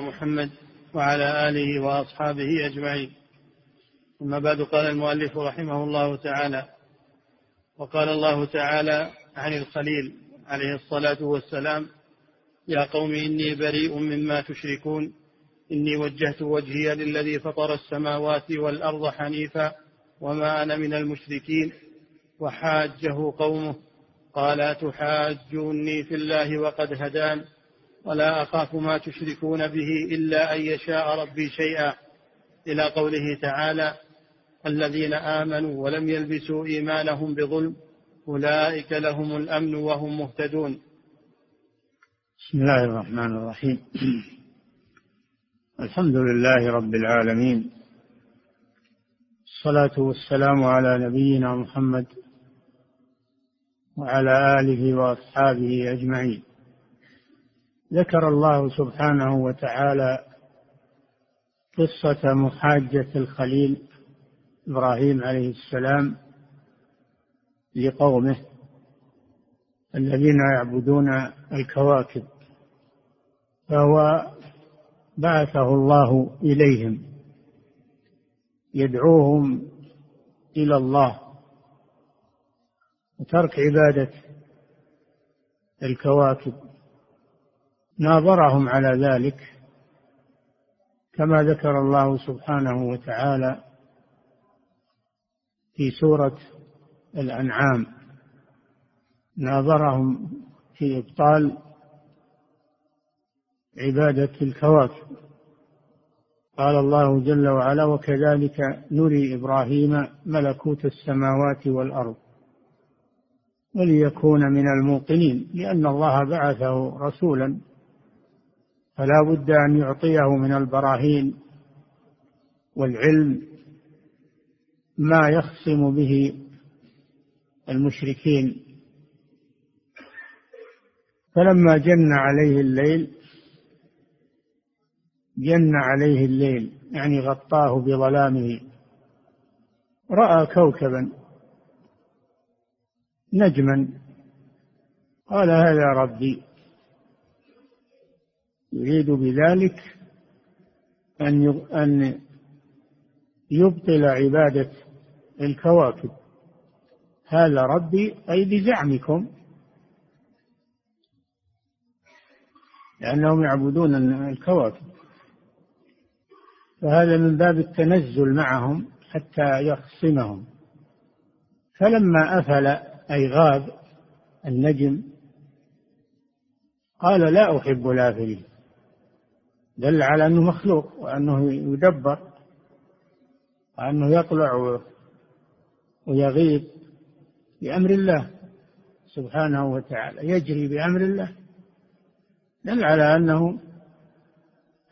محمد وعلى آله وأصحابه أجمعين. أما بعد قال المؤلف رحمه الله تعالى وقال الله تعالى عن الخليل عليه الصلاة والسلام يا قوم إني بريء مما تشركون إني وجهت وجهي للذي فطر السماوات والأرض حنيفا وما أنا من المشركين وحاجه قومه قال أتحاجوني في الله وقد هدان؟ ولا أخاف ما تشركون به إلا أن يشاء ربي شيئا. إلى قوله تعالى الذين آمنوا ولم يلبسوا إيمانهم بظلم أولئك لهم الأمن وهم مهتدون. بسم الله الرحمن الرحيم. الحمد لله رب العالمين. الصلاة والسلام على نبينا محمد وعلى آله وأصحابه أجمعين. ذكر الله سبحانه وتعالى قصة محاجة الخليل إبراهيم عليه السلام لقومه الذين يعبدون الكواكب فهو بعثه الله إليهم يدعوهم إلى الله وترك عبادة الكواكب. ناظرهم على ذلك كما ذكر الله سبحانه وتعالى في سورة الأنعام. ناظرهم في إبطال عبادة الكواكب. قال الله جل وعلا وكذلك نري إبراهيم ملكوت السماوات والأرض وليكون من الموقنين لأن الله بعثه رسولا فلا بد أن يعطيه من البراهين والعلم ما يخصم به المشركين. فلما جن عليه الليل جن عليه الليل يعني غطاه بظلامه رأى كوكبا نجما. قال هذا ربي. يريد بذلك أن أن يبطل عبادة الكواكب. هذا ربي أي بزعمكم. لأنهم يعبدون الكواكب. فهذا من باب التنزل معهم حتى يخصمهم. فلما أفل أي غاب النجم قال لا أحب الآفلين. دل على أنه مخلوق وأنه يدبر وأنه يطلع ويغيب بأمر الله سبحانه وتعالى يجري بأمر الله. دل على أنه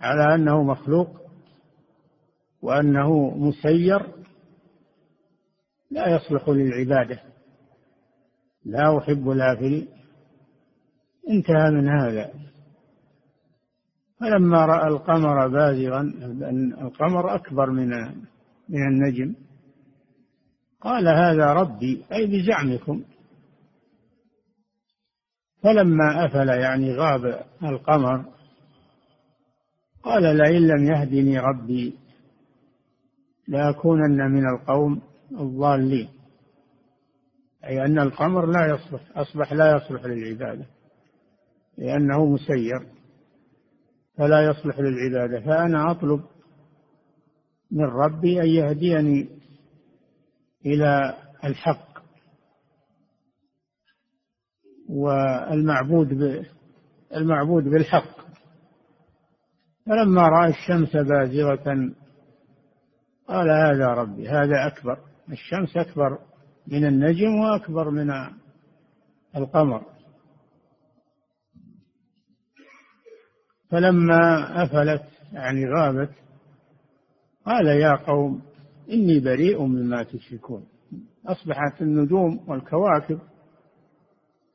على أنه مخلوق وأنه مسير لا يصلح للعبادة. لا أحب الآفلين انتهى من هذا. فلما رأى القمر بازغا القمر أكبر من من النجم. قال هذا ربي أي بزعمكم. فلما أفل يعني غاب القمر قال لئن لم يهدني ربي لأكونن من القوم الضالين. أي أن القمر لا يصلح أصبح لا يصلح للعبادة لأنه مسير. فلا يصلح للعبادة. فأنا أطلب من ربي أن يهديني إلى الحق والمعبود المعبود بالحق. فلما رأى الشمس بازغة قال هذا ربي هذا أكبر. الشمس أكبر من النجم وأكبر من القمر. فلما أفلت يعني غابت قال يا قوم إني بريء مما تشركون. أصبحت النجوم والكواكب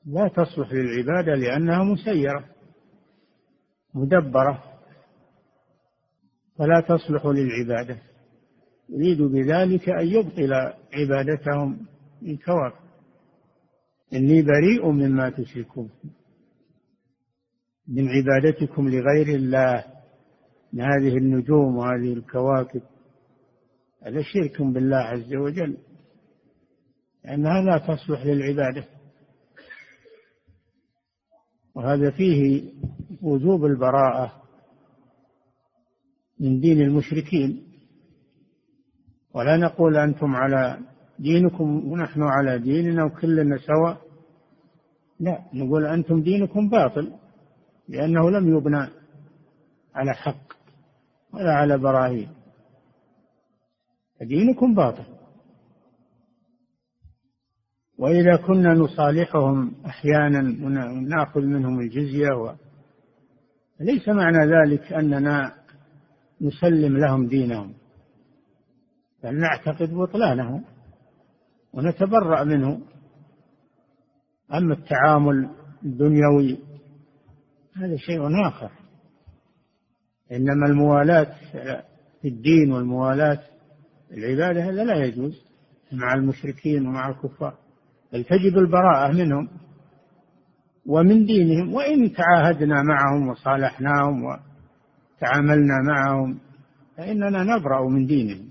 لا تصلح للعبادة لأنها مسيرة مدبرة فلا تصلح للعبادة. يريد بذلك أن يبطل عبادتهم للكواكب إني بريء مما تشركون. من عبادتكم لغير الله من هذه النجوم وهذه الكواكب. هذا شرك بالله عز وجل لأنها لا تصلح للعبادة. وهذا فيه وجوب البراءة من دين المشركين. ولا نقول أنتم على دينكم ونحن على ديننا وكلنا سواء لا نقول أنتم دينكم باطل. لأنه لم يبنى على حق ولا على براهين. دينكم باطل. وإذا كنا نصالحهم أحيانا ونأخذ منهم الجزية و... ليس معنى ذلك أننا نسلم لهم دينهم. بل نعتقد بطلانه ونتبرأ منه. أما التعامل الدنيوي هذا شيء آخر. إنما الموالاة في الدين والموالاة العبادة هذا لا يجوز. مع المشركين ومع الكفار. بل تجب البراءة منهم ومن دينهم. وإن تعاهدنا معهم وصالحناهم وتعاملنا معهم فإننا نبرأ من دينهم.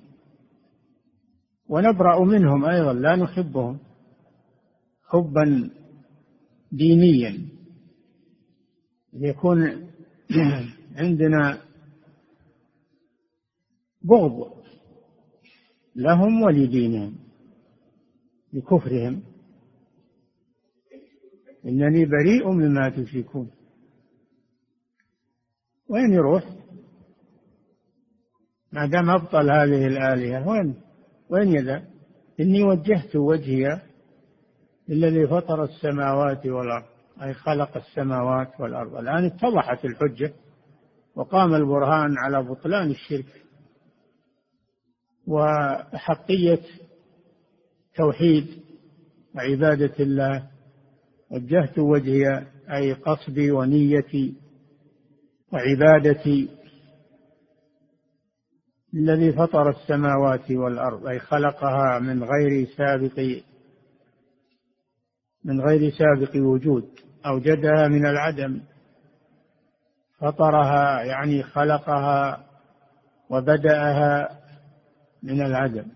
ونبرأ منهم أيضا. لا نحبهم حبا دينيا. يكون عندنا بغض لهم ولدينهم لكفرهم. إنني بريء مما تشركون. وين يروح؟ ما دام أبطل هذه الآلهة وين؟ وين يذهب؟ إني وجهت وجهي للذي فطر السماوات والأرض. أي خلق السماوات والأرض. الآن اتضحت الحجة وقام البرهان على بطلان الشرك وحقية توحيد وعبادة الله وجهت وجهي أي قصدي ونيتي وعبادتي الذي فطر السماوات والأرض أي خلقها من غير سابق من غير سابق وجود. أوجدها من العدم. فطرها يعني خلقها وبدأها من العدم.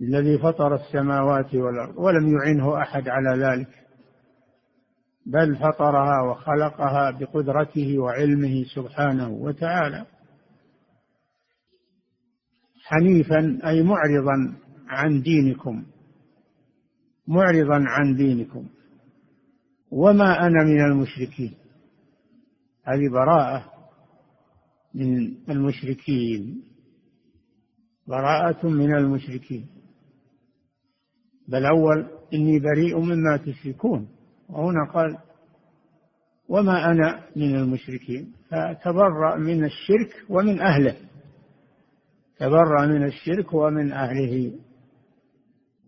الذي فطر السماوات والأرض ولم يعنه أحد على ذلك. بل فطرها وخلقها بقدرته وعلمه سبحانه وتعالى. حنيفا أي معرضا عن دينكم. معرضا عن دينكم. وما أنا من المشركين. هذه براءة من المشركين. براءة من المشركين. بل أول إني بريء مما تشركون. وهنا قال وما أنا من المشركين. فتبرأ من الشرك ومن أهله. تبرأ من الشرك ومن أهله.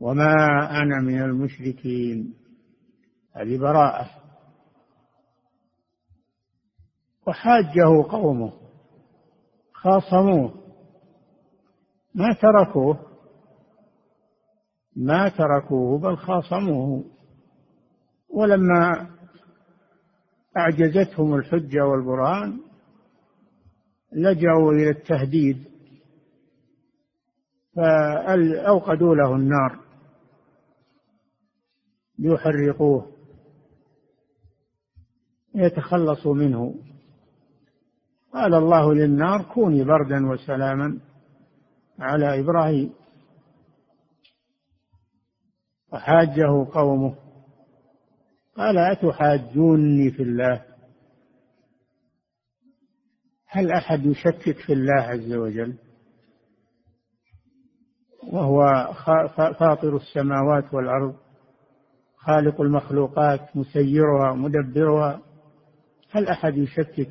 وما أنا من المشركين. هذه براءة. وحاجه قومه خاصموه. ما تركوه ما تركوه بل خاصموه. ولما أعجزتهم الحجة والبرهان لجأوا إلى التهديد فأوقدوا له النار ليحرقوه. يتخلصوا منه. قال الله للنار كوني بردا وسلاما على إبراهيم. وحاجه قومه. قال أتحاجوني في الله؟ هل أحد يشكك في الله عز وجل؟ وهو فاطر السماوات والأرض خالق المخلوقات مسيرها مدبرها. هل أحد يشكك؟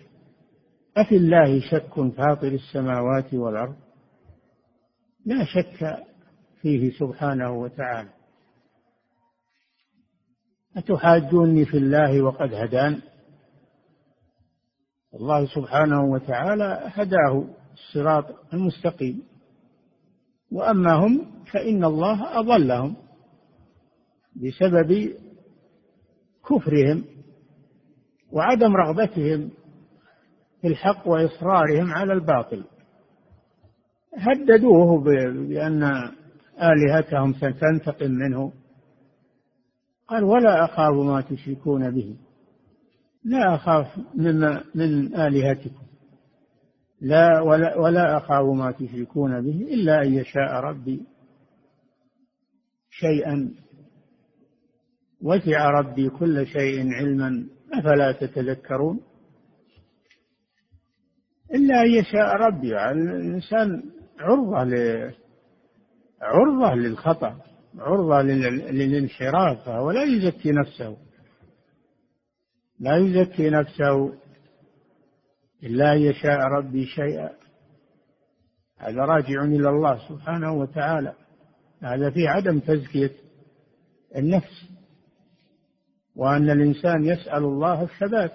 أفي الله شك فاطر السماوات والأرض؟ لا شك فيه سبحانه وتعالى. أتحاجوني في الله وقد هدان؟ الله سبحانه وتعالى هداه الصراط المستقيم. وأما هم فإن الله أضلهم بسبب كفرهم. وعدم رغبتهم في الحق وإصرارهم على الباطل. هددوه بأن آلهتهم ستنتقم منه. قال ولا أخاف ما تشركون به. لا أخاف من, من آلهتكم. لا ولا, ولا أخاف ما تشركون به إلا أن يشاء ربي شيئا. وسع ربي كل شيء علما. أفلا تتذكرون؟ إلا أن يشاء ربي. يعني الإنسان عرضة ل عرضة للخطأ عرضة للانحراف فهو لا يزكي نفسه. لا يزكي نفسه إلا أن يشاء ربي شيئا. هذا راجع إلى الله سبحانه وتعالى. هذا في عدم تزكية النفس. وأن الإنسان يسأل الله الثبات.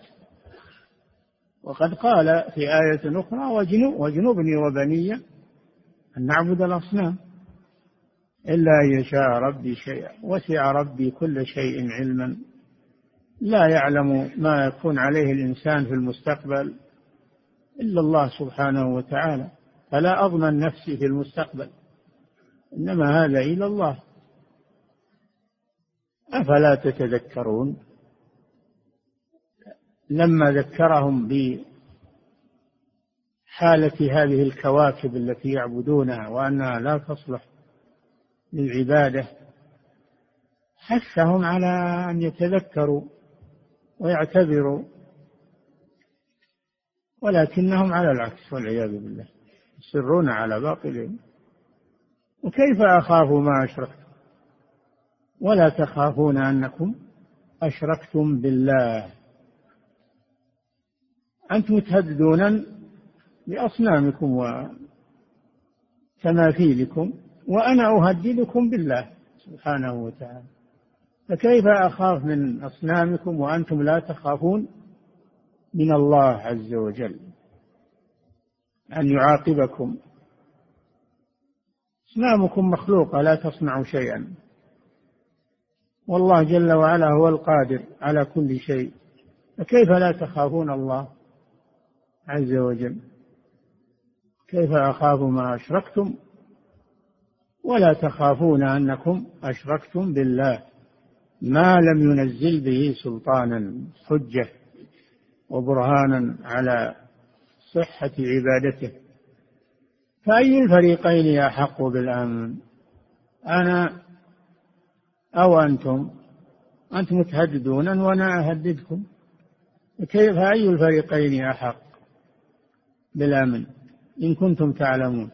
وقد قال في آية أخرى واجنبني وبني أن نعبد الأصنام. إلا أن يشاء ربي شيئا وسع ربي كل شيء علما. لا يعلم ما يكون عليه الإنسان في المستقبل إلا الله سبحانه وتعالى. فلا أضمن نفسي في المستقبل. إنما هذا إلى الله. أفلا تتذكرون؟ لما ذكرهم بحالة هذه الكواكب التي يعبدونها وأنها لا تصلح للعبادة حثهم على أن يتذكروا ويعتبروا ولكنهم على العكس والعياذ بالله يصرون على باطلهم. وكيف أخاف ما أشركتم ولا تخافون أنكم أشركتم بالله. أنتم تهددون بأصنامكم وتماثيلكم وأنا أهددكم بالله سبحانه وتعالى. فكيف أخاف من أصنامكم وأنتم لا تخافون؟ من الله عز وجل أن يعاقبكم. أصنامكم مخلوقة لا تصنع شيئا. والله جل وعلا هو القادر على كل شيء. فكيف لا تخافون الله عز وجل؟ كيف أخاف ما أشركتم؟ ولا تخافون أنكم أشركتم بالله. ما لم ينزل به سلطانا حجة وبرهانا على صحة عبادته. فأي الفريقين أحق بالأمن؟ أنا أو أنتم؟ أنتم تهددون وأنا أهددكم. كيف أي الفريقين أحق بالأمن؟ إن كنتم تعلمون.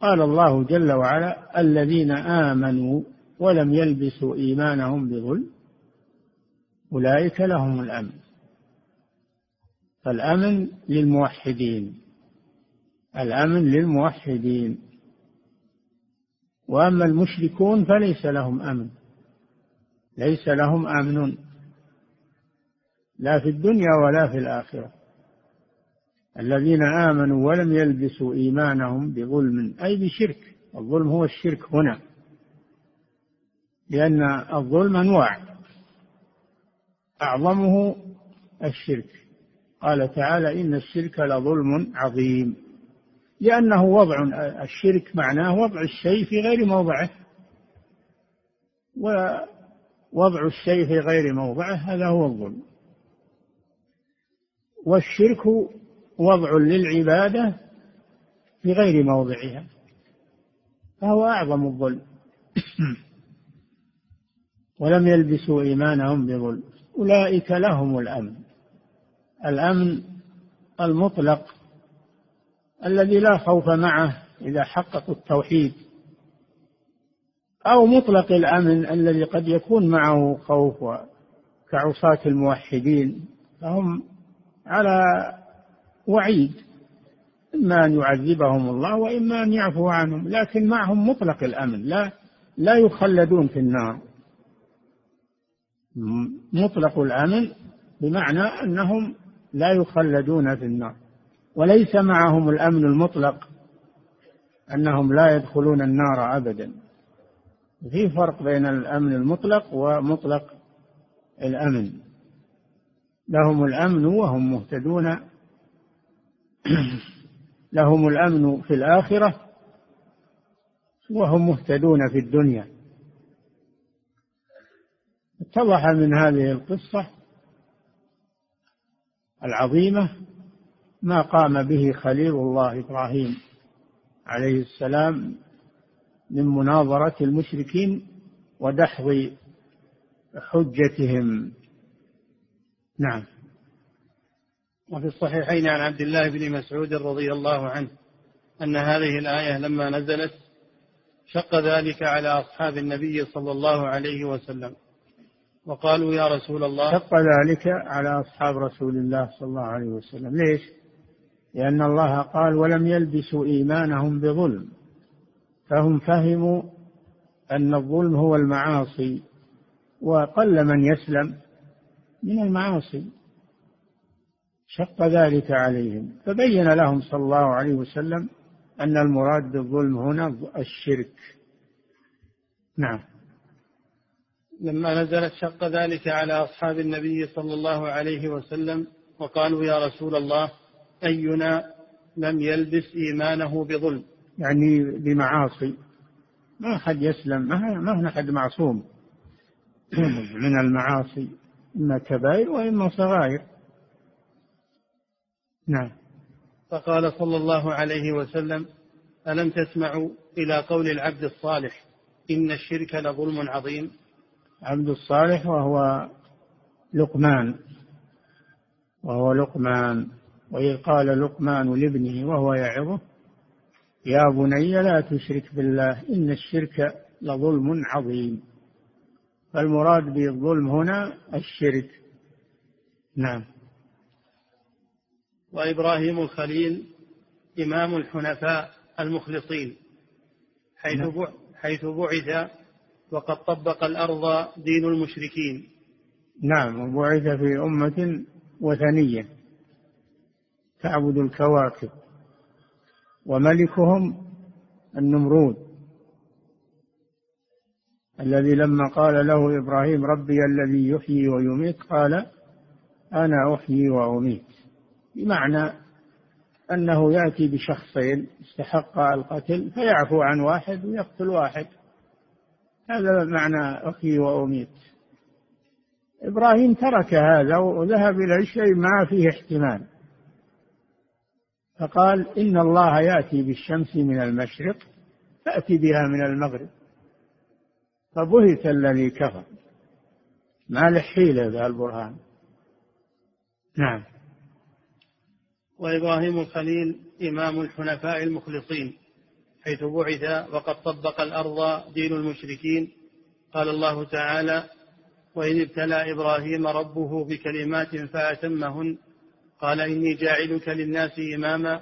قال الله جل وعلا الذين آمنوا ولم يلبسوا إيمانهم بظلم أولئك لهم الأمن. فالأمن للموحدين. الأمن للموحدين. وأما المشركون فليس لهم أمن. ليس لهم أمن. لا في الدنيا ولا في الآخرة. الذين آمنوا ولم يلبسوا إيمانهم بظلم أي بشرك. الظلم هو الشرك هنا. لأن الظلم أنواع. أعظمه الشرك. قال تعالى إن الشرك لظلم عظيم. لأنه وضع الشرك معناه وضع الشيء في غير موضعه. ووضع الشيء في غير موضعه هذا هو الظلم. والشرك وضع للعبادة في غير موضعها. فهو أعظم الظلم. ولم يلبسوا إيمانهم بظلم. أولئك لهم الأمن. الأمن المطلق الذي لا خوف معه إذا حققوا التوحيد أو مطلق الأمن الذي قد يكون معه خوف كعصاة الموحدين فهم على وعيد إما أن يعذبهم الله وإما أن يعفو عنهم لكن معهم مطلق الأمن لا لا يخلدون في النار. مطلق الأمن بمعنى أنهم لا يخلدون في النار. وليس معهم الأمن المطلق أنهم لا يدخلون النار أبدا. في فرق بين الأمن المطلق ومطلق الأمن. لهم الأمن وهم مهتدون. لهم الأمن في الآخرة وهم مهتدون في الدنيا. اتضح من هذه القصة العظيمة ما قام به خليل الله إبراهيم عليه السلام من مناظرة المشركين ودحض حجتهم. نعم. وفي الصحيحين عن عبد الله بن مسعود رضي الله عنه أن هذه الآية لما نزلت شق ذلك على أصحاب النبي صلى الله عليه وسلم. وقالوا يا رسول الله شق ذلك على أصحاب رسول الله صلى الله عليه وسلم. ليش؟ لأن الله قال ولم يلبسوا إيمانهم بظلم فهم فهموا أن الظلم هو المعاصي وقل من يسلم من المعاصي شق ذلك عليهم. فبين لهم صلى الله عليه وسلم أن المراد بالظلم هنا الشرك. نعم. لما نزلت شق ذلك على أصحاب النبي صلى الله عليه وسلم وقالوا يا رسول الله أينا لم يلبس إيمانه بظلم. يعني بمعاصي. ما أحد يسلم ما ما أحد معصوم. من المعاصي إما كبائر وإما صغائر. نعم. فقال صلى الله عليه وسلم ألم تسمعوا إلى قول العبد الصالح إن الشرك لظلم عظيم؟ عبد الصالح وهو لقمان. وهو لقمان. وإذ قال لقمان لابنه وهو يعظه يا بني لا تشرك بالله إن الشرك لظلم عظيم. فالمراد بالظلم هنا الشرك. نعم. وإبراهيم الخليل إمام الحنفاء المخلصين حيث نعم. حيث بعث وقد طبق الأرض دين المشركين. نعم وبعث في أمة وثنية. تعبد الكواكب وملكهم النمرود الذي لما قال له إبراهيم ربي الذي يحيي ويميت قال أنا أحيي وأميت. بمعنى أنه يأتي بشخصين استحق القتل فيعفو عن واحد ويقتل واحد. هذا معنى أحيي وأميت. إبراهيم ترك هذا وذهب إلى شيء ما فيه احتمال. فقال إن الله يأتي بالشمس من المشرق فأتي بها من المغرب. فبهت الذي كفر. ما له حيلة ذا البرهان. نعم. وإبراهيم الخليل إمام الحنفاء المخلصين حيث بعث وقد طبق الأرض دين المشركين. قال الله تعالى وإذ ابتلى إبراهيم ربه بكلمات فأتمهن قال إني جاعلك للناس إماما.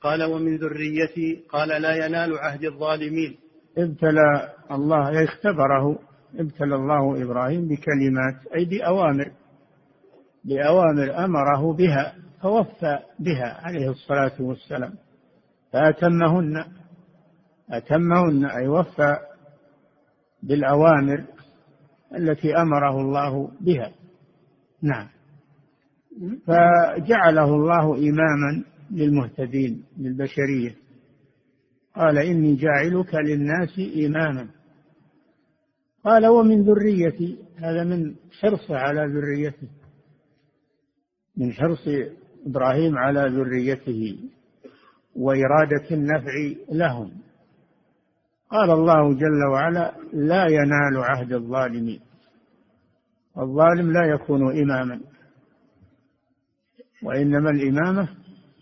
قال ومن ذريتي. قال لا ينال عهد الظالمين. ابتلى الله اختبره ابتلى الله إبراهيم بكلمات أي بأوامر بأوامر أمره بها فوفى بها عليه الصلاة والسلام. فأتمهن أتمهن أي وفى بالأوامر التي أمره الله بها. نعم. فجعله الله إماما للمهتدين للبشرية. قال إني جاعلك للناس إماما. قال ومن ذريتي. هذا من حرصه على ذريته. من حرص إبراهيم على ذريته وإرادة النفع لهم. قال الله جل وعلا لا ينال عهد الظالمين. الظالم لا يكون إماما. وإنما الإمامة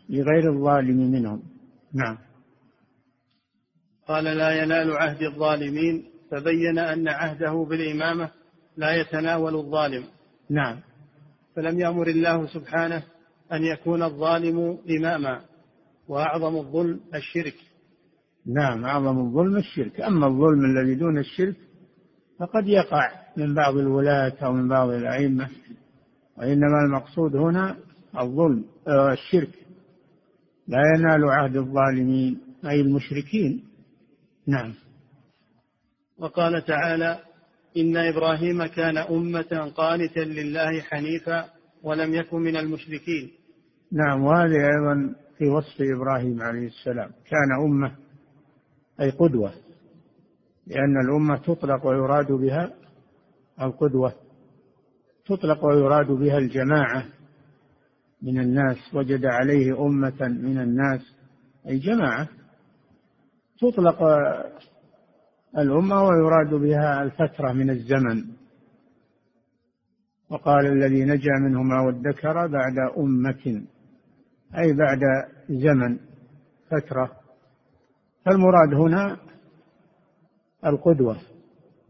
لغير الظالم منهم. نعم. قال لا ينال عهد الظالمين فبين أن عهده بالإمامة لا يتناول الظالم. نعم. فلم يأمر الله سبحانه أن يكون الظالم إماما وأعظم الظلم الشرك. نعم أعظم الظلم الشرك. أما الظلم الذي دون الشرك فقد يقع من بعض الولاة أو من بعض الأئمة وإنما المقصود هنا الظلم آه، الشرك. لا ينال عهد الظالمين أي المشركين. نعم. وقال تعالى إن إبراهيم كان أمة قانتا لله حنيفا ولم يكن من المشركين. نعم وهذه أيضا في وصف إبراهيم عليه السلام. كان أمة أي قدوة لأن الأمة تطلق ويراد بها القدوة تطلق ويراد بها الجماعة. من الناس وجد عليه أمة من الناس. أي جماعة تطلق الأمة ويراد بها الفترة من الزمن. وقال الذي نجا منهما وادكر بعد أمة أي بعد زمن فترة. فالمراد هنا القدوة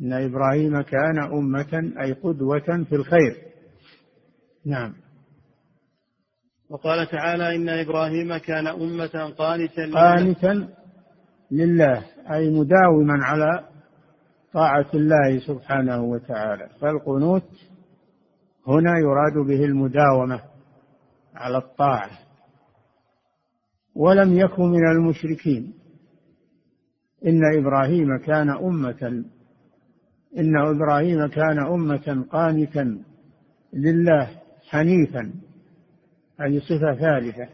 إن إبراهيم كان أمة أي قدوة في الخير. نعم. وقال تعالى إن إبراهيم كان أمة قانتا قانتا لله أي مداوما على طاعة الله سبحانه وتعالى. فالقنوت هنا يراد به المداومة على الطاعة. ولم يكن من المشركين. إن إبراهيم كان أمة إن إبراهيم كان أمة قانتا لله حنيفا. هذه صفة ثالثة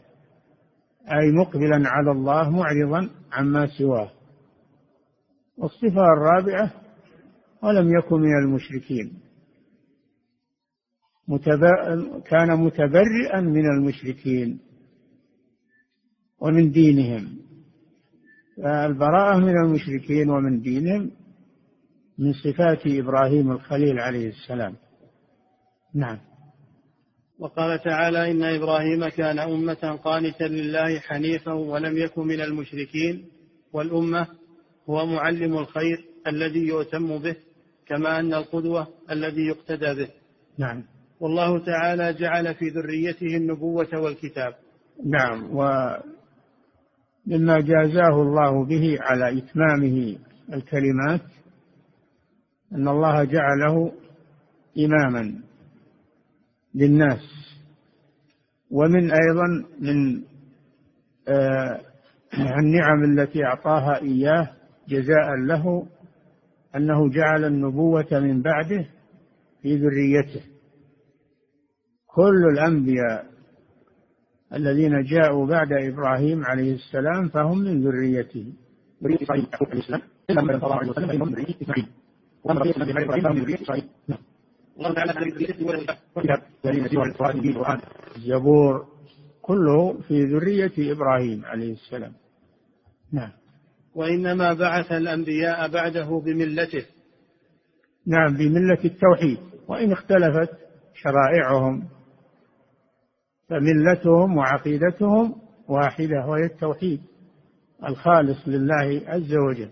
أي مقبلا على الله معرضا عما سواه. والصفة الرابعة ولم يكن من المشركين. كان متبرئا من المشركين ومن دينهم. فالبراءة من المشركين ومن دينهم من صفات إبراهيم الخليل عليه السلام. نعم. وقال تعالى إن إبراهيم كان أمة قانتا لله حنيفا ولم يكن من المشركين والأمة هو معلم الخير الذي يؤتم به كما أن القدوة الذي يقتدى به. نعم. والله تعالى جعل في ذريته النبوة والكتاب. نعم ومما جازاه الله به على إتمامه الكلمات أن الله جعله إماما. للناس. ومن أيضا من آه النعم التي أعطاها إياه جزاء له أنه جعل النبوة من بعده في ذريته. كل الأنبياء الذين جاءوا بعد إبراهيم عليه السلام فهم من ذريته. ذرية إسرائيل. عليه السلام إلا من صلى الله عليه وسلم من ذرية إسرائيل وأما بقية من إبراهيم فهم من ذرية إسرائيل الله تعالى الزبور كله في ذرية إبراهيم عليه السلام. نعم. وإنما بعث الأنبياء بعده بملته. نعم بملة التوحيد. وإن اختلفت شرائعهم فملتهم وعقيدتهم واحدة وهي التوحيد الخالص لله عز وجل.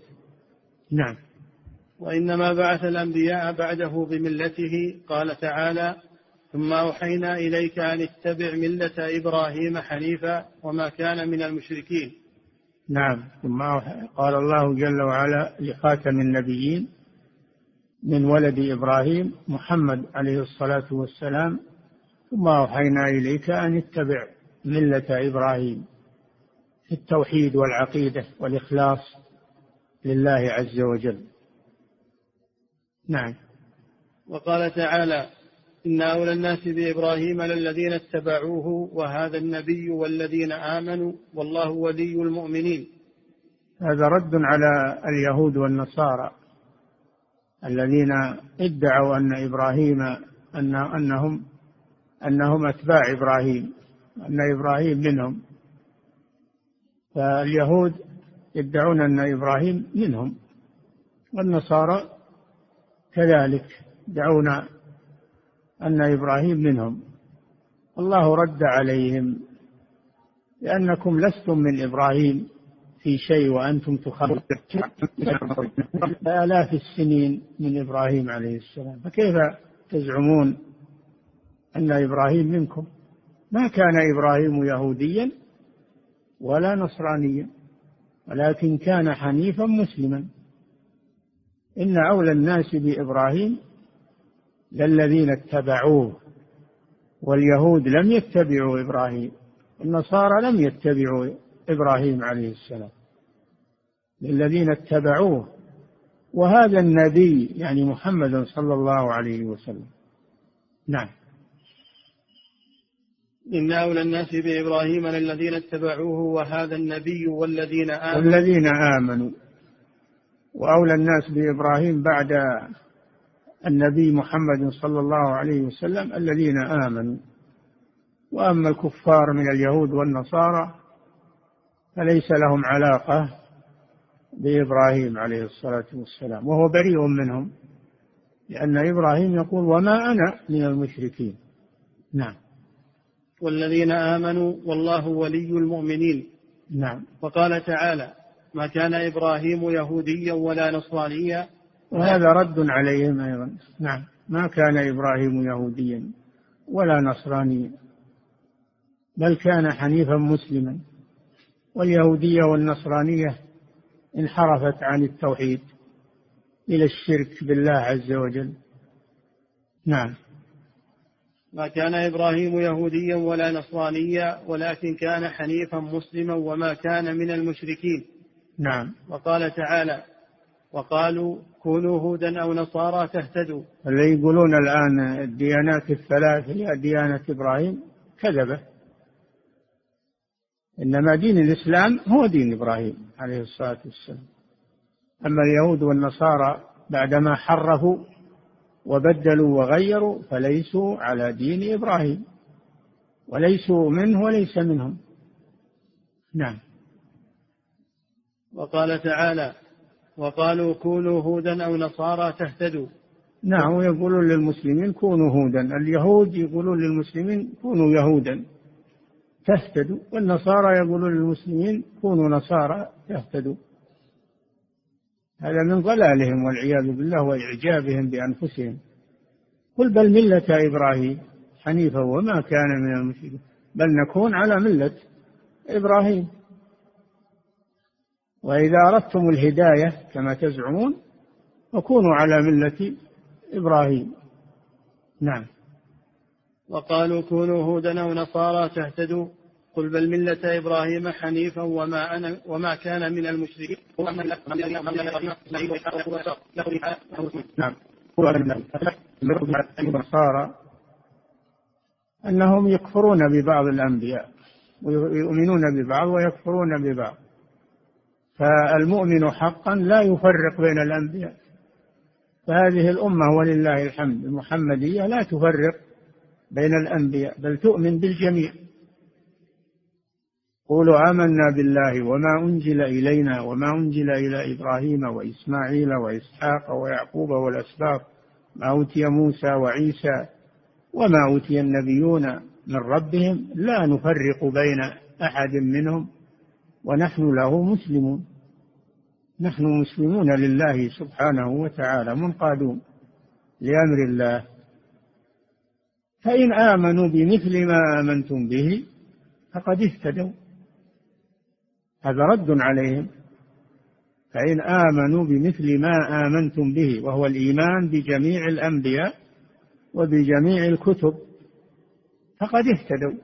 نعم. وإنما بعث الأنبياء بعده بملته قال تعالى ثم أوحينا إليك أن اتبع ملة إبراهيم حنيفا وما كان من المشركين. نعم. ثم قال الله جل وعلا لخاتم النبيين من ولد إبراهيم محمد عليه الصلاة والسلام ثم أوحينا إليك أن اتبع ملة إبراهيم في التوحيد والعقيدة والإخلاص لله عز وجل. نعم. وقال تعالى إن أولى الناس بإبراهيم للذين اتبعوه وهذا النبي والذين آمنوا والله ولي المؤمنين. هذا رد على اليهود والنصارى الذين ادعوا أن إبراهيم أن أنهم أنهم أتباع إبراهيم أن إبراهيم منهم. فاليهود يدعون أن إبراهيم منهم والنصارى كذلك يدعون أن إبراهيم منهم. الله رد عليهم لأنكم لستم من إبراهيم في شيء وأنتم تخافون آلاف السنين من إبراهيم عليه السلام. فكيف تزعمون أن إبراهيم منكم؟ ما كان إبراهيم يهوديا ولا نصرانيا ولكن كان حنيفا مسلما. إن أولى الناس بإبراهيم للذين اتبعوه واليهود لم يتبعوا إبراهيم النصارى لم يتبعوا إبراهيم عليه السلام للذين اتبعوه. وهذا النبي يعني محمد صلى الله عليه وسلم. نعم. إن أولى الناس بإبراهيم للذين اتبعوه وهذا النبي والذين آمنوا. والذين آمنوا. وأولى الناس بإبراهيم بعد النبي محمد صلى الله عليه وسلم الذين آمنوا. وأما الكفار من اليهود والنصارى فليس لهم علاقة بإبراهيم عليه الصلاة والسلام وهو بريء منهم لأن إبراهيم يقول وما أنا من المشركين. نعم. والذين آمنوا والله ولي المؤمنين. نعم. وقال تعالى ما كان إبراهيم يهوديا ولا نصرانيا. وهذا رد عليهم أيضا. نعم. ما كان إبراهيم يهوديا ولا نصرانيا بل كان حنيفا مسلما. واليهودية والنصرانية انحرفت عن التوحيد إلى الشرك بالله عز وجل. نعم. ما كان إبراهيم يهوديا ولا نصرانيا ولكن كان حنيفا مسلما وما كان من المشركين. نعم. وقال تعالى وقالوا كونوا هودا أو نصارى تهتدوا اللي يقولون الآن الديانات الثلاث هي ديانة إبراهيم كذبة. إنما دين الإسلام هو دين إبراهيم عليه الصلاة والسلام. أما اليهود والنصارى بعدما حرفوا وبدلوا وغيروا فليسوا على دين إبراهيم. وليسوا منه وليس منهم. نعم. وقال تعالى وقالوا كونوا هودا أو نصارى تهتدوا. نعم ويقولون للمسلمين كونوا هودا. اليهود يقولون للمسلمين كونوا يهودا تهتدوا والنصارى يقولون للمسلمين كونوا نصارى تهتدوا. هذا من ضلالهم والعياذ بالله وإعجابهم بأنفسهم. قل بل ملة إبراهيم حنيفا وما كان من المشركين. بل نكون على ملة إبراهيم. وإذا أردتم الهداية كما تزعمون فكونوا على ملة إبراهيم. نعم. وقالوا كونوا هودا أو نصارى تهتدوا. قل بل ملة إبراهيم حنيفا وما أنا وما كان من المشركين. نعم. النصارى أنهم يكفرون ببعض الأنبياء ويؤمنون ببعض ويكفرون ببعض. فالمؤمن حقا لا يفرق بين الأنبياء. فهذه الأمة ولله الحمد المحمدية لا تفرق بين الأنبياء بل تؤمن بالجميع. قولوا آمنا بالله وما أنزل إلينا وما أنزل إلى إبراهيم وإسماعيل وإسحاق ويعقوب والأسباط ما أوتي موسى وعيسى وما أوتي النبيون من ربهم لا نفرق بين أحد منهم. ونحن له مسلمون. نحن مسلمون لله سبحانه وتعالى منقادون لأمر الله. فإن آمنوا بمثل ما آمنتم به فقد اهتدوا. هذا رد عليهم. فإن آمنوا بمثل ما آمنتم به وهو الإيمان بجميع الأنبياء وبجميع الكتب فقد اهتدوا.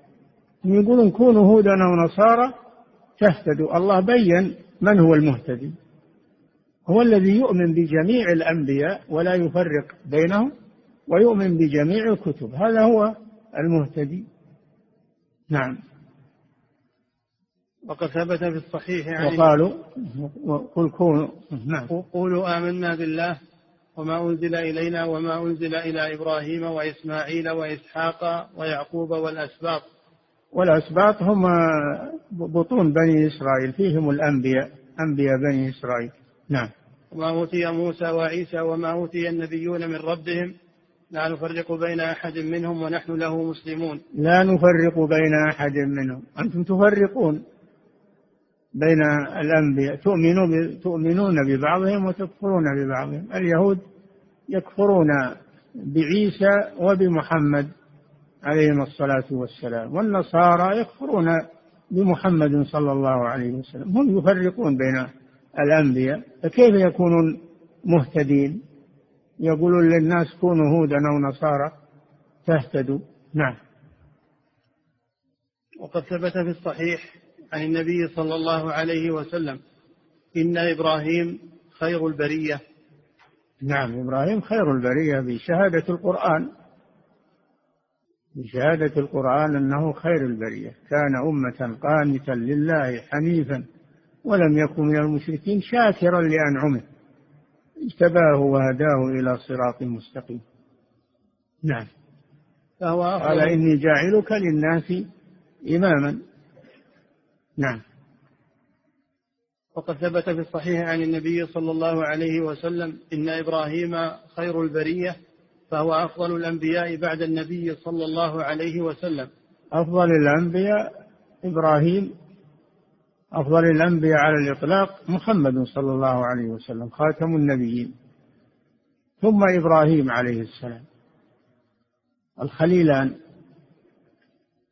يقولون كونوا هودا أو نصارى تهتدوا الله بين من هو المهتدي. هو الذي يؤمن بجميع الأنبياء ولا يفرق بينهم ويؤمن بجميع الكتب. هذا هو المهتدي. نعم. وقد ثبت في الصحيح يعني وقالوا قل كونوا. نعم. قولوا آمنا بالله وما أنزل إلينا وما أنزل إلى إبراهيم وإسماعيل وإسحاق ويعقوب والأسباط. والأسباط هم بطون بني إسرائيل فيهم الأنبياء أنبياء بني إسرائيل. نعم. وما أوتي موسى وعيسى وما أوتي النبيون من ربهم لا نفرق بين أحد منهم ونحن له مسلمون. لا نفرق بين أحد منهم. أنتم تفرقون بين الأنبياء. تؤمنون تؤمنون ببعضهم وتكفرون ببعضهم. اليهود يكفرون بعيسى وبمحمد. عليهم الصلاة والسلام. والنصارى يكفرون بمحمد صلى الله عليه وسلم. هم يفرقون بين الأنبياء. فكيف يكونون مهتدين؟ يقولون للناس كونوا هودا أو نصارى تهتدوا نعم. وقد ثبت في الصحيح عن النبي صلى الله عليه وسلم إن إبراهيم خير البرية. نعم إبراهيم خير البرية بشهادة القرآن. بشهادة القرآن أنه خير البرية. كان أمة قانتا لله حنيفا ولم يكن من المشركين شاكرا لأنعمه. اجتباه وهداه إلى صراط مستقيم. نعم. فهو قال إني جاعلك للناس إماما. نعم. وقد ثبت في الصحيح عن النبي صلى الله عليه وسلم إن إبراهيم خير البرية. فهو أفضل الأنبياء بعد النبي صلى الله عليه وسلم. أفضل الأنبياء إبراهيم أفضل الأنبياء على الإطلاق محمد صلى الله عليه وسلم خاتم النبيين. ثم إبراهيم عليه السلام. الخليلان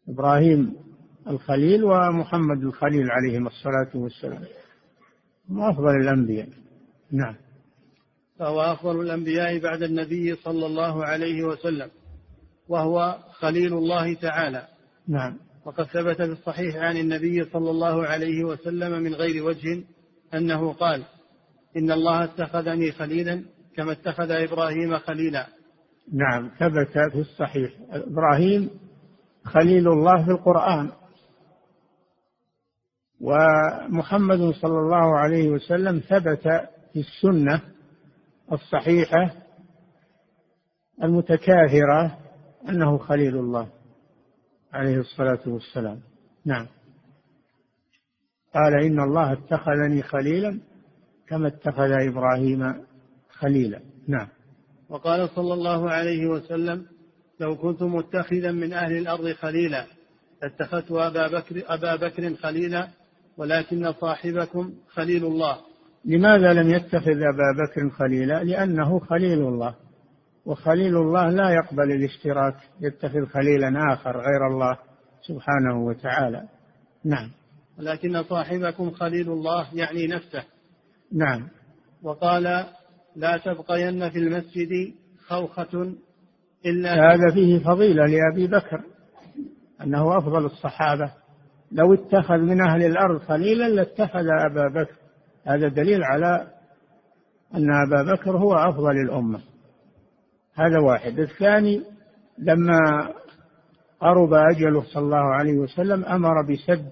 إبراهيم الخليل ومحمد الخليل عليهما الصلاة والسلام. أفضل الأنبياء. نعم. فهو أفضل الأنبياء بعد النبي صلى الله عليه وسلم وهو خليل الله تعالى. نعم. وقد ثبت في الصحيح عن النبي صلى الله عليه وسلم من غير وجه أنه قال إن الله اتخذني خليلا كما اتخذ إبراهيم خليلا. نعم ثبت في الصحيح. إبراهيم خليل الله في القرآن. ومحمد صلى الله عليه وسلم ثبت في السنة الصحيحة المتكاثرة أنه خليل الله عليه الصلاة والسلام. نعم. قال إن الله اتخذني خليلا كما اتخذ إبراهيم خليلا. نعم. وقال صلى الله عليه وسلم لو كنت متخذا من أهل الأرض خليلا لاتخذت أبا بكر, أبا بكر خليلا ولكن صاحبكم خليل الله. لماذا لم يتخذ أبا بكر خليلا؟ لأنه خليل الله. وخليل الله لا يقبل الاشتراك يتخذ خليلا آخر غير الله سبحانه وتعالى. نعم. ولكن صاحبكم خليل الله يعني نفسه. نعم. وقال لا تبقين في المسجد خوخة إلا هذا فيه فضيلة لأبي بكر أنه أفضل الصحابة. لو اتخذ من أهل الأرض خليلا لاتخذ أبا بكر. هذا دليل على أن أبا بكر هو أفضل الأمة. هذا واحد. الثاني لما قرب أجله صلى الله عليه وسلم أمر بسد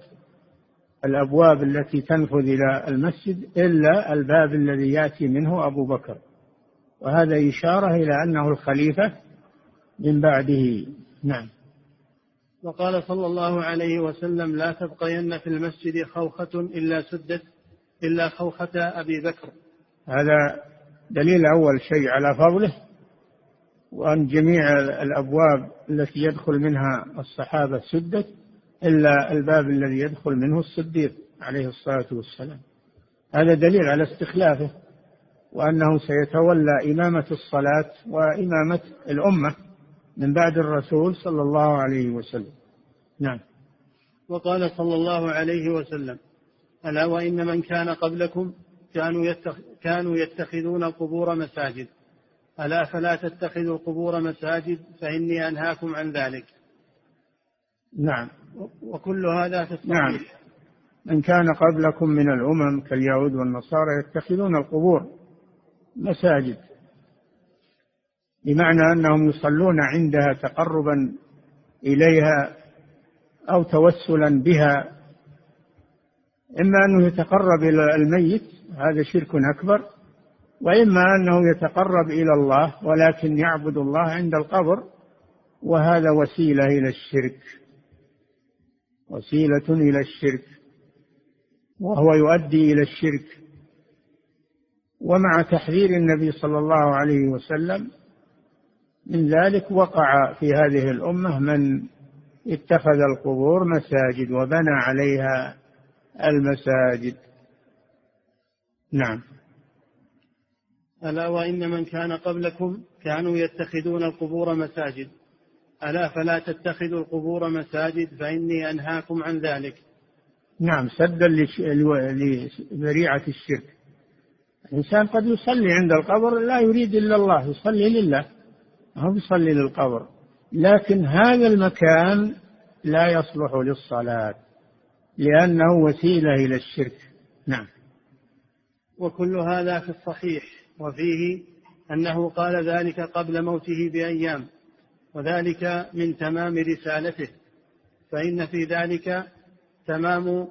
الأبواب التي تنفذ إلى المسجد إلا الباب الذي يأتي منه أبو بكر. وهذا إشارة إلى أنه الخليفة من بعده. نعم. وقال صلى الله عليه وسلم لا تبقين في المسجد خوخة إلا سدت إلا خوخة أبي بكر. هذا دليل أول شيء على فضله وأن جميع الأبواب التي يدخل منها الصحابة سدت إلا الباب الذي يدخل منه الصديق عليه الصلاة والسلام. هذا دليل على استخلافه وأنه سيتولى إمامة الصلاة وإمامة الأمة من بعد الرسول صلى الله عليه وسلم. نعم. وقال صلى الله عليه وسلم ألا وإن من كان قبلكم كانوا, يتخ... كانوا يتخذون القبور مساجد. ألا فلا تتخذوا القبور مساجد فإني أنهاكم عن ذلك. نعم. وكل هذا في الصحيح. نعم. من كان قبلكم من الأمم كاليهود والنصارى يتخذون القبور مساجد. بمعنى أنهم يصلون عندها تقربا إليها أو توسلا بها إما أنه يتقرب إلى الميت هذا شرك أكبر وإما أنه يتقرب إلى الله ولكن يعبد الله عند القبر وهذا وسيلة إلى الشرك. وسيلة إلى الشرك وهو يؤدي إلى الشرك. ومع تحذير النبي صلى الله عليه وسلم من ذلك وقع في هذه الأمة من اتخذ القبور مساجد وبنى عليها المساجد. نعم. ألا وإن من كان قبلكم كانوا يتخذون القبور مساجد. ألا فلا تتخذوا القبور مساجد فإني أنهاكم عن ذلك. نعم سدا لذريعة الشرك. الإنسان قد يصلي عند القبر لا يريد إلا الله يصلي لله. هو يصلي للقبر. لكن هذا المكان لا يصلح للصلاة. لأنه وسيلة إلى الشرك. نعم. وكل هذا في الصحيح وفيه أنه قال ذلك قبل موته بأيام وذلك من تمام رسالته. فإن في ذلك تمام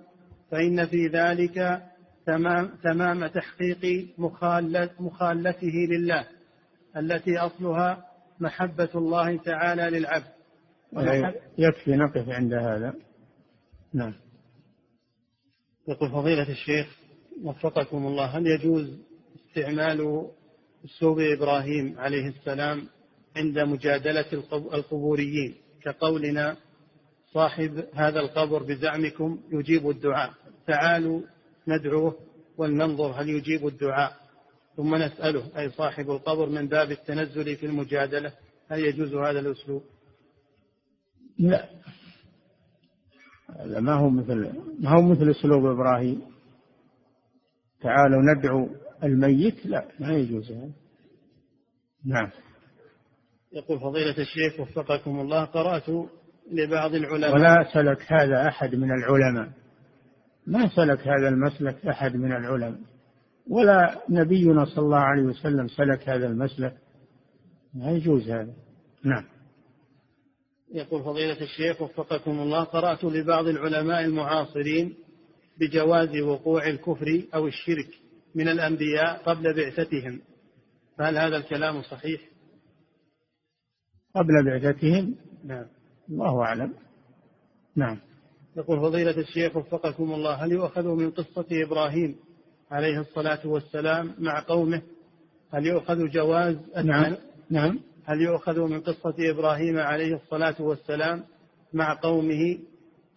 فإن في ذلك تمام تمام تحقيق مخالته لله التي أصلها محبة الله تعالى للعبد. يكفي نقف عند هذا. نعم. يقول فضيلة الشيخ وفقكم الله هل يجوز استعمال أسلوب إبراهيم عليه السلام عند مجادلة القبوريين؟ كقولنا صاحب هذا القبر بزعمكم يجيب الدعاء تعالوا ندعوه ولننظر هل يجيب الدعاء. ثم نسأله أي صاحب القبر من باب التنزل في المجادلة هل يجوز هذا الأسلوب؟ لا. هذا ما هو مثل ما هو مثل اسلوب إبراهيم. تعالوا ندعو الميت. لا ما يجوز هذا. نعم. يقول فضيلة الشيخ وفقكم الله قرأت لبعض العلماء. ولا سلك هذا أحد من العلماء. ما سلك هذا المسلك أحد من العلماء. ولا نبينا صلى الله عليه وسلم سلك هذا المسلك. ما يجوز هذا. نعم. يقول فضيلة الشيخ وفقكم الله قرأت لبعض العلماء المعاصرين بجواز وقوع الكفر أو الشرك من الأنبياء قبل بعثتهم. فهل هذا الكلام صحيح؟ قبل بعثتهم؟ نعم. الله أعلم. نعم. يقول فضيلة الشيخ وفقكم الله هل يؤخذ من قصة إبراهيم عليه الصلاة والسلام مع قومه؟ هل يؤخذ جواز نعم. نعم. هل يؤخذ من قصة إبراهيم عليه الصلاة والسلام مع قومه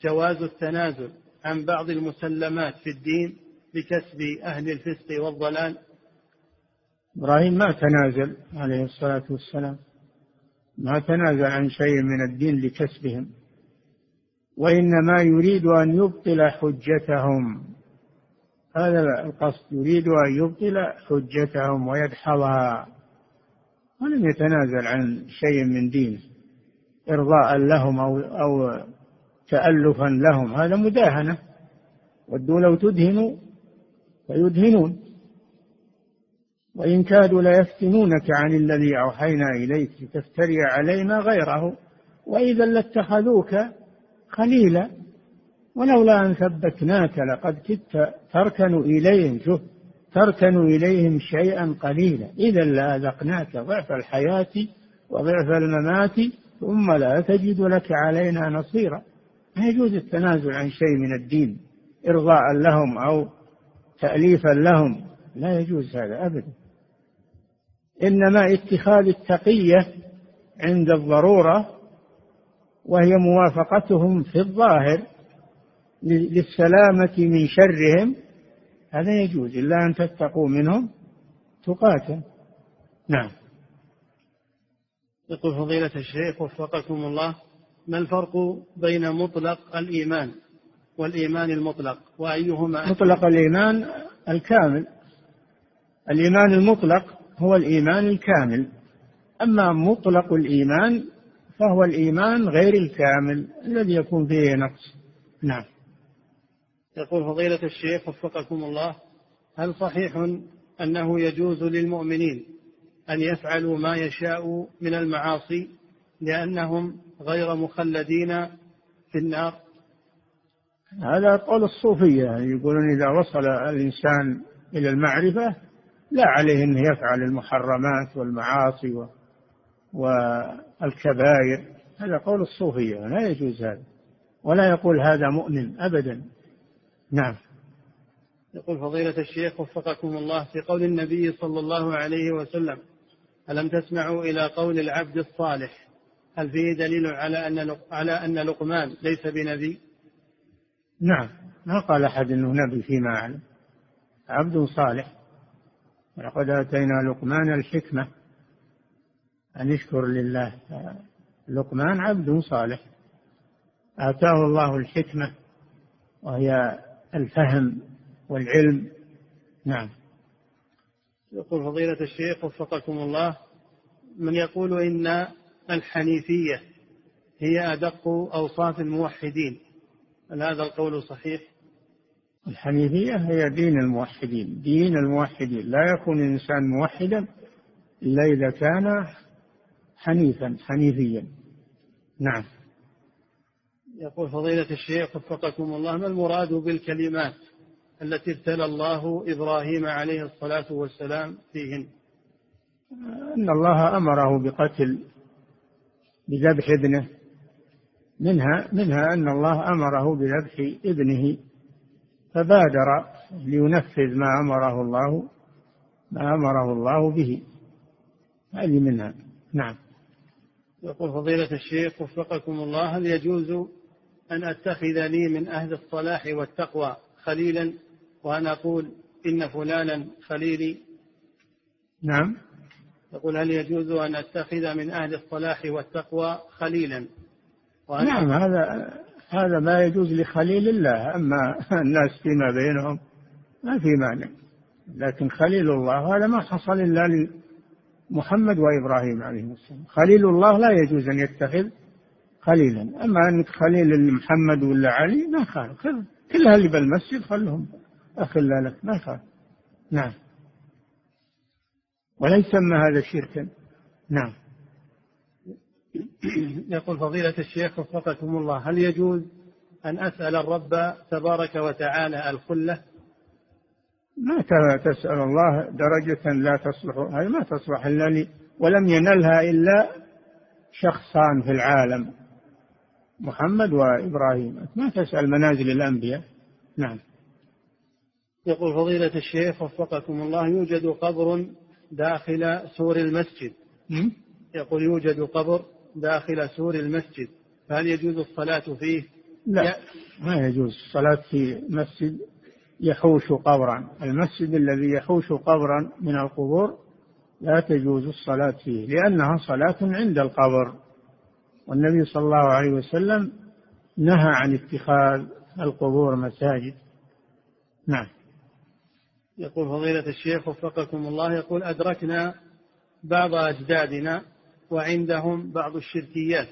جواز التنازل عن بعض المسلمات في الدين لكسب أهل الفسق والضلال؟ إبراهيم ما تنازل عليه الصلاة والسلام ما تنازل عن شيء من الدين لكسبهم وإنما يريد أن يبطل حجتهم. هذا القصد يريد أن يبطل حجتهم ويدحضها. ولم يتنازل عن شيء من دينه إرضاء لهم أو أو تألفا لهم هذا مداهنة. ودوا لو تدهنوا فيدهنون. وإن كادوا ليفتنونك عن الذي أوحينا إليك لتفتري علينا غيره وإذا لاتخذوك خليلا. ولولا أن ثبتناك لقد كدت تركن إليهم شوف. تركن إليهم شيئا قليلا. إذا لأذقناك ضعف الحياة وضعف الممات ثم لا تجد لك علينا نصيرا. ما يجوز التنازل عن شيء من الدين إرضاء لهم أو تأليفا لهم. لا يجوز هذا أبدا. إنما اتخاذ التقية عند الضرورة وهي موافقتهم في الظاهر للسلامة من شرهم هذا يجوز. إلا أن تتقوا منهم تقاتل. نعم. يقول فضيلة الشيخ وفقكم الله ما الفرق بين مطلق الإيمان والإيمان المطلق؟ وأيهما مطلق الإيمان الكامل. الإيمان المطلق هو الإيمان الكامل. أما مطلق الإيمان فهو الإيمان غير الكامل الذي يكون فيه نقص. نعم. يقول فضيلة الشيخ وفقكم الله هل صحيح أنه يجوز للمؤمنين أن يفعلوا ما يشاء من المعاصي لأنهم غير مخلدين في النار؟ هذا قول الصوفية يقولون إذا وصل الإنسان إلى المعرفة لا عليه أن يفعل المحرمات والمعاصي والكبائر. هذا قول الصوفية لا يجوز هذا. ولا يقول هذا مؤمن أبدا. نعم. يقول فضيلة الشيخ وفقكم الله في قول النبي صلى الله عليه وسلم ألم تسمعوا إلى قول العبد الصالح؟ هل فيه دليل على أن على أن لقمان ليس بنبي؟ نعم. ما قال أحد أنه نبي فيما أعلم. عبد صالح. ولقد آتينا لقمان الحكمة. أن يشكر لله. لقمان عبد صالح. آتاه الله الحكمة وهي الفهم والعلم. نعم. يقول فضيلة الشيخ وفقكم الله من يقول إن الحنيفية هي أدق أوصاف الموحدين هل هذا القول صحيح؟ الحنيفية هي دين الموحدين دين الموحدين. لا يكون الإنسان موحدا إلا إذا كان حنيفا حنيفيا. نعم. يقول فضيلة الشيخ وفقكم الله ما المراد بالكلمات التي ابتلى الله إبراهيم عليه الصلاة والسلام فيهن؟ أن الله أمره بقتل بذبح ابنه. منها منها أن الله أمره بذبح ابنه فبادر لينفذ ما أمره الله ما أمره الله به. هذه منها. نعم. يقول فضيلة الشيخ وفقكم الله هل يجوز أن أتخذ لي من أهل الصلاح والتقوى خليلا وأن أقول إن فلانا خليلي. نعم. يقول هل يجوز أن أتخذ من أهل الصلاح والتقوى خليلا؟ نعم هذا هذا ما يجوز لخليل الله أما الناس فيما بينهم ما في مانع. لكن خليل الله هذا ما حصل إلا لمحمد وإبراهيم عليهم السلام. خليل الله لا يجوز أن يتخذ خليلا. أما أنك خليل محمد ولا علي ما خالف. كل اللي بالمسجد خلهم. أخلا لك ما خالف. نعم. ولا يسمى هذا شركا. نعم. يقول فضيلة الشيخ وفقكم الله هل يجوز أن أسأل الرب تبارك وتعالى الخلة؟ ما تسأل الله درجة لا تصلح هذه ما تصلح إلا لي ولم ينلها إلا شخصان في العالم. محمد وإبراهيم. ما تسأل منازل الأنبياء؟ نعم. يقول فضيلة الشيخ وفقكم الله يوجد قبر داخل سور المسجد. يقول يوجد قبر داخل سور المسجد. فهل يجوز الصلاة فيه؟ لا ما يجوز. الصلاة في مسجد يحوش قبرا. المسجد الذي يحوش قبرا من القبور لا تجوز الصلاة فيه لأنها صلاة عند القبر. والنبي صلى الله عليه وسلم نهى عن اتخاذ القبور مساجد. نعم. يقول فضيلة الشيخ وفقكم الله يقول أدركنا بعض أجدادنا وعندهم بعض الشركيات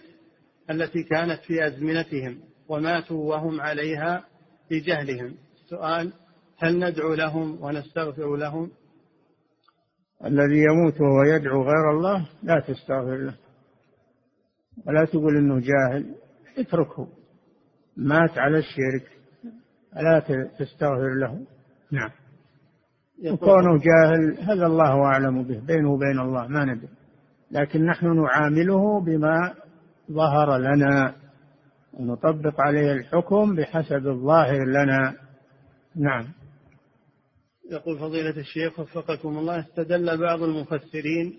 التي كانت في أزمنتهم وماتوا وهم عليها بجهلهم السؤال هل ندعو لهم ونستغفر لهم؟ الذي يموت وهو يدعو غير الله لا تستغفر له. ولا تقول إنه جاهل اتركه. مات على الشرك لا تستغفر له. نعم. وكونه جاهل هذا الله أعلم به بينه وبين الله ما ندري. لكن نحن نعامله بما ظهر لنا ونطبق عليه الحكم بحسب الظاهر لنا. نعم. يقول فضيلة الشيخ وفقكم الله استدل بعض المفسرين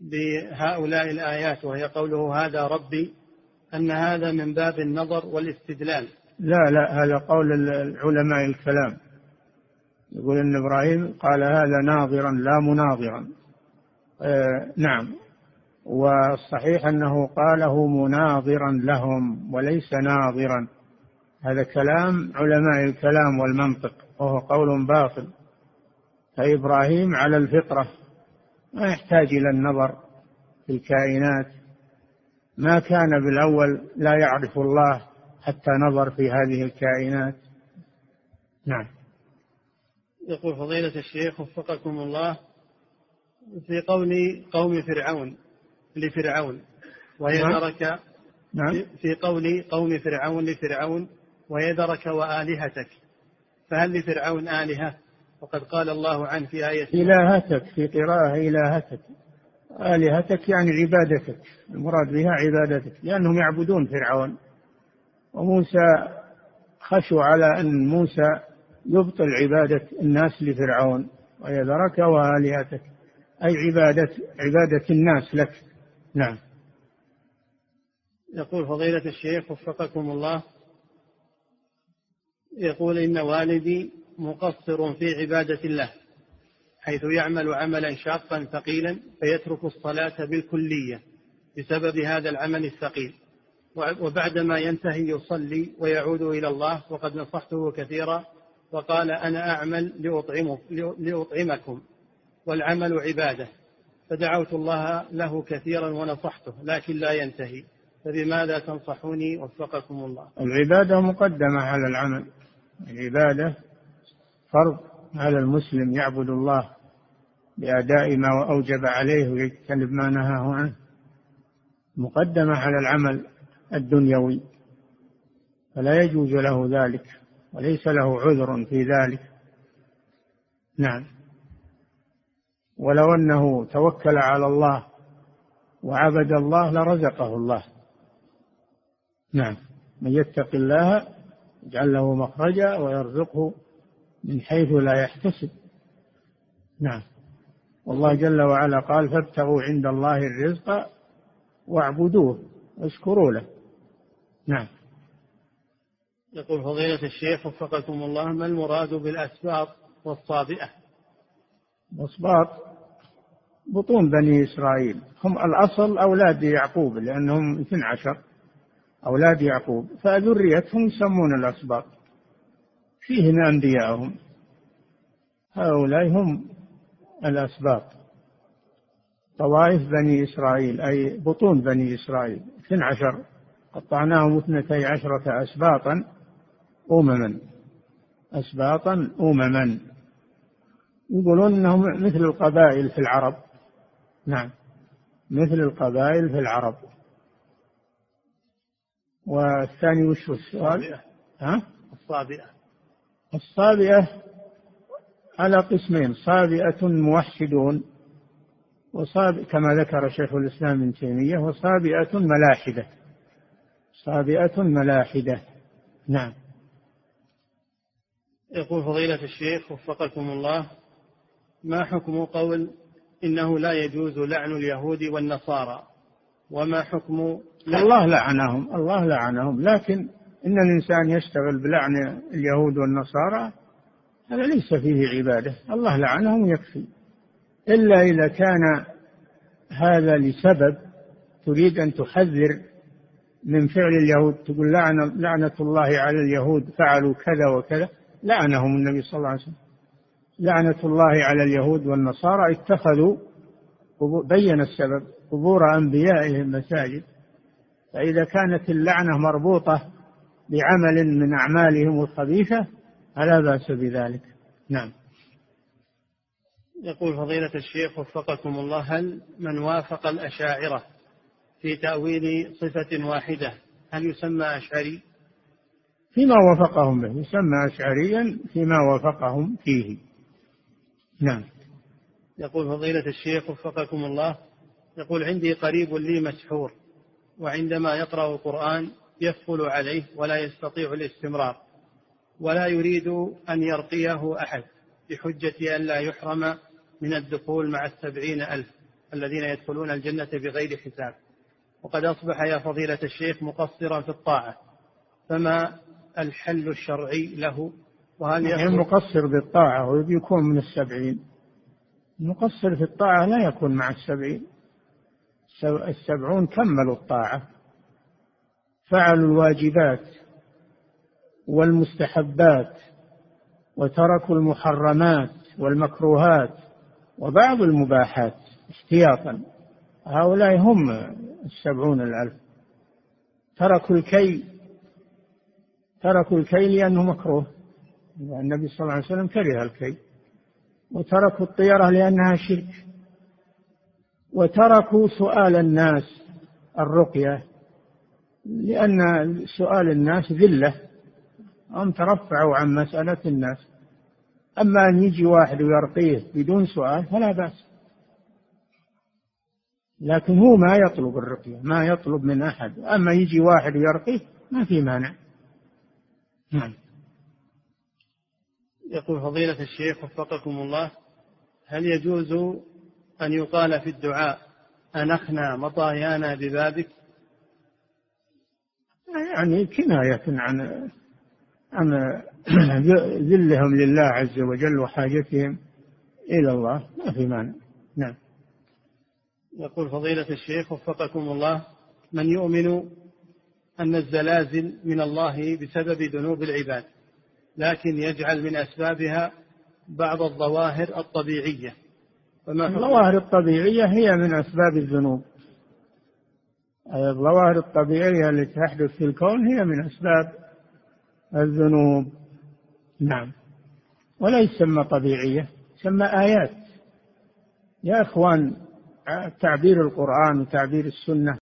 بهؤلاء الآيات وهي قوله هذا ربي أن هذا من باب النظر والاستدلال. لا لا هذا قول العلماء الكلام. يقول إن إبراهيم قال هذا ناظرا لا مناظرا. آه نعم. والصحيح أنه قاله مناظرا لهم وليس ناظرا. هذا كلام علماء الكلام والمنطق وهو قول باطل. فإبراهيم على الفطرة. ما يحتاج إلى النظر في الكائنات. ما كان بالأول لا يعرف الله حتى نظر في هذه الكائنات. نعم. يقول فضيلة الشيخ وفقكم الله في قول قوم فرعون لفرعون ويذرك نعم. نعم. في قول قوم فرعون لفرعون ويذرك وآلهتك. فهل لفرعون آلهة؟ وقد قال الله عنه في آية إلهتك في قراءة إلهتك. آلهتك يعني عبادتك. المراد بها عبادتك. لأنهم يعبدون فرعون. وموسى خشوا على أن موسى يبطل عبادة الناس لفرعون. ويذرك وآلهتك. أي عبادة عبادة الناس لك. نعم. يقول فضيلة الشيخ وفقكم الله يقول إن والدي مقصر في عبادة الله حيث يعمل عملا شاقا ثقيلا فيترك الصلاة بالكلية بسبب هذا العمل الثقيل. وبعدما ينتهي يصلي ويعود إلى الله وقد نصحته كثيرا وقال أنا أعمل لأطعمكم والعمل عبادة. فدعوت الله له كثيرا ونصحته لكن لا ينتهي. فبماذا تنصحوني؟ وفقكم الله. العبادة مقدمة على العمل. العبادة فرض على المسلم يعبد الله بأداء ما أوجب عليه ويجتنب ما نهاه عنه. مقدمة على العمل الدنيوي فلا يجوز له ذلك وليس له عذر في ذلك. نعم. ولو أنه توكل على الله وعبد الله لرزقه الله. نعم. من يتق الله يجعل له مخرجا ويرزقه من حيث لا يحتسب. نعم. والله جل وعلا قال فابتغوا عند الله الرزق واعبدوه واشكروا له. نعم. يقول فضيلة الشيخ وفقكم الله ما المراد بالأسباط والصابئة؟ الأسباط بطون بني إسرائيل. هم الأصل أولاد يعقوب لأنهم 12 أولاد يعقوب فذريتهم يسمون الأسباط. فيهم أنبياءهم. هؤلاء هم الأسباط. طوائف بني إسرائيل أي بطون بني إسرائيل 12 قطعناهم اثنتي عشرة أسباطا أمما. أسباطا أمما. يقولون أنهم مثل القبائل في العرب. نعم مثل القبائل في العرب. والثاني وش السؤال؟ ها؟ الصابئة. الصابئة على قسمين صابئة موحدون وصاب كما ذكر شيخ الإسلام ابن تيمية وصابئة ملاحدة. صابئة ملاحدة. نعم. يقول فضيلة الشيخ وفقكم الله ما حكم قول إنه لا يجوز لعن اليهود والنصارى؟ وما حكم الله لعنهم الله لعنهم لكن إن الإنسان يشتغل بلعن اليهود والنصارى هذا ليس فيه عبادة الله لعنهم يكفي إلا إذا كان هذا لسبب تريد أن تحذر من فعل اليهود تقول لعنة, لعنة الله على اليهود فعلوا كذا وكذا لعنهم النبي صلى الله عليه وسلم. لعنة الله على اليهود والنصارى اتخذوا بين السبب قبور أنبيائهم مساجد. فإذا كانت اللعنة مربوطة بعمل من أعمالهم الخبيثة فلا بأس بذلك. نعم. يقول فضيلة الشيخ وفقكم الله هل من وافق الأشاعرة في تأويل صفة واحدة هل يسمى أشعري؟ فيما وافقهم به يسمى أشعريا فيما وافقهم فيه. نعم. يقول فضيلة الشيخ وفقكم الله يقول عندي قريب لي مسحور وعندما يقرأ القرآن يثقل عليه ولا يستطيع الاستمرار ولا يريد أن يرقيه أحد بحجة أن لا يحرم من الدخول مع السبعين ألف الذين يدخلون الجنة بغير حساب. وقد أصبح يا فضيلة الشيخ مقصرا في الطاعة فما الحل الشرعي له؟ وهل يعني مقصر بالطاعة ويكون من السبعين. المقصر في الطاعة لا يكون مع السبعين. السبعون كملوا الطاعة. فعلوا الواجبات والمستحبات وتركوا المحرمات والمكروهات وبعض المباحات احتياطا. هؤلاء هم السبعون الألف. تركوا الكي تركوا الكي لأنه مكروه النبي صلى الله عليه وسلم كره الكي وتركوا الطيرة لأنها شرك. وتركوا سؤال الناس الرقية لأن سؤال الناس ذلة. هم ترفعوا عن مسألة الناس. أما أن يجي واحد ويرقيه بدون سؤال فلا بأس. لكن هو ما يطلب الرقية ما يطلب من أحد. أما يجي واحد ويرقيه ما في مانع. نعم. يقول فضيلة الشيخ وفقكم الله هل يجوز أن يقال في الدعاء أنخنا مطايانا ببابك؟ يعني كناية عن عن ذلهم لله عز وجل وحاجتهم إلى الله. ما في مانع. نعم. يقول فضيلة الشيخ وفقكم الله من يؤمن أن الزلازل من الله بسبب ذنوب العباد لكن يجعل من أسبابها بعض الظواهر الطبيعية فما الظواهر الطبيعية هي من أسباب الذنوب. الظواهر الطبيعية التي تحدث في الكون هي من أسباب الذنوب. نعم. ولا يسمى طبيعية يسمى آيات. يا إخوان تعبير القرآن وتعبير السنة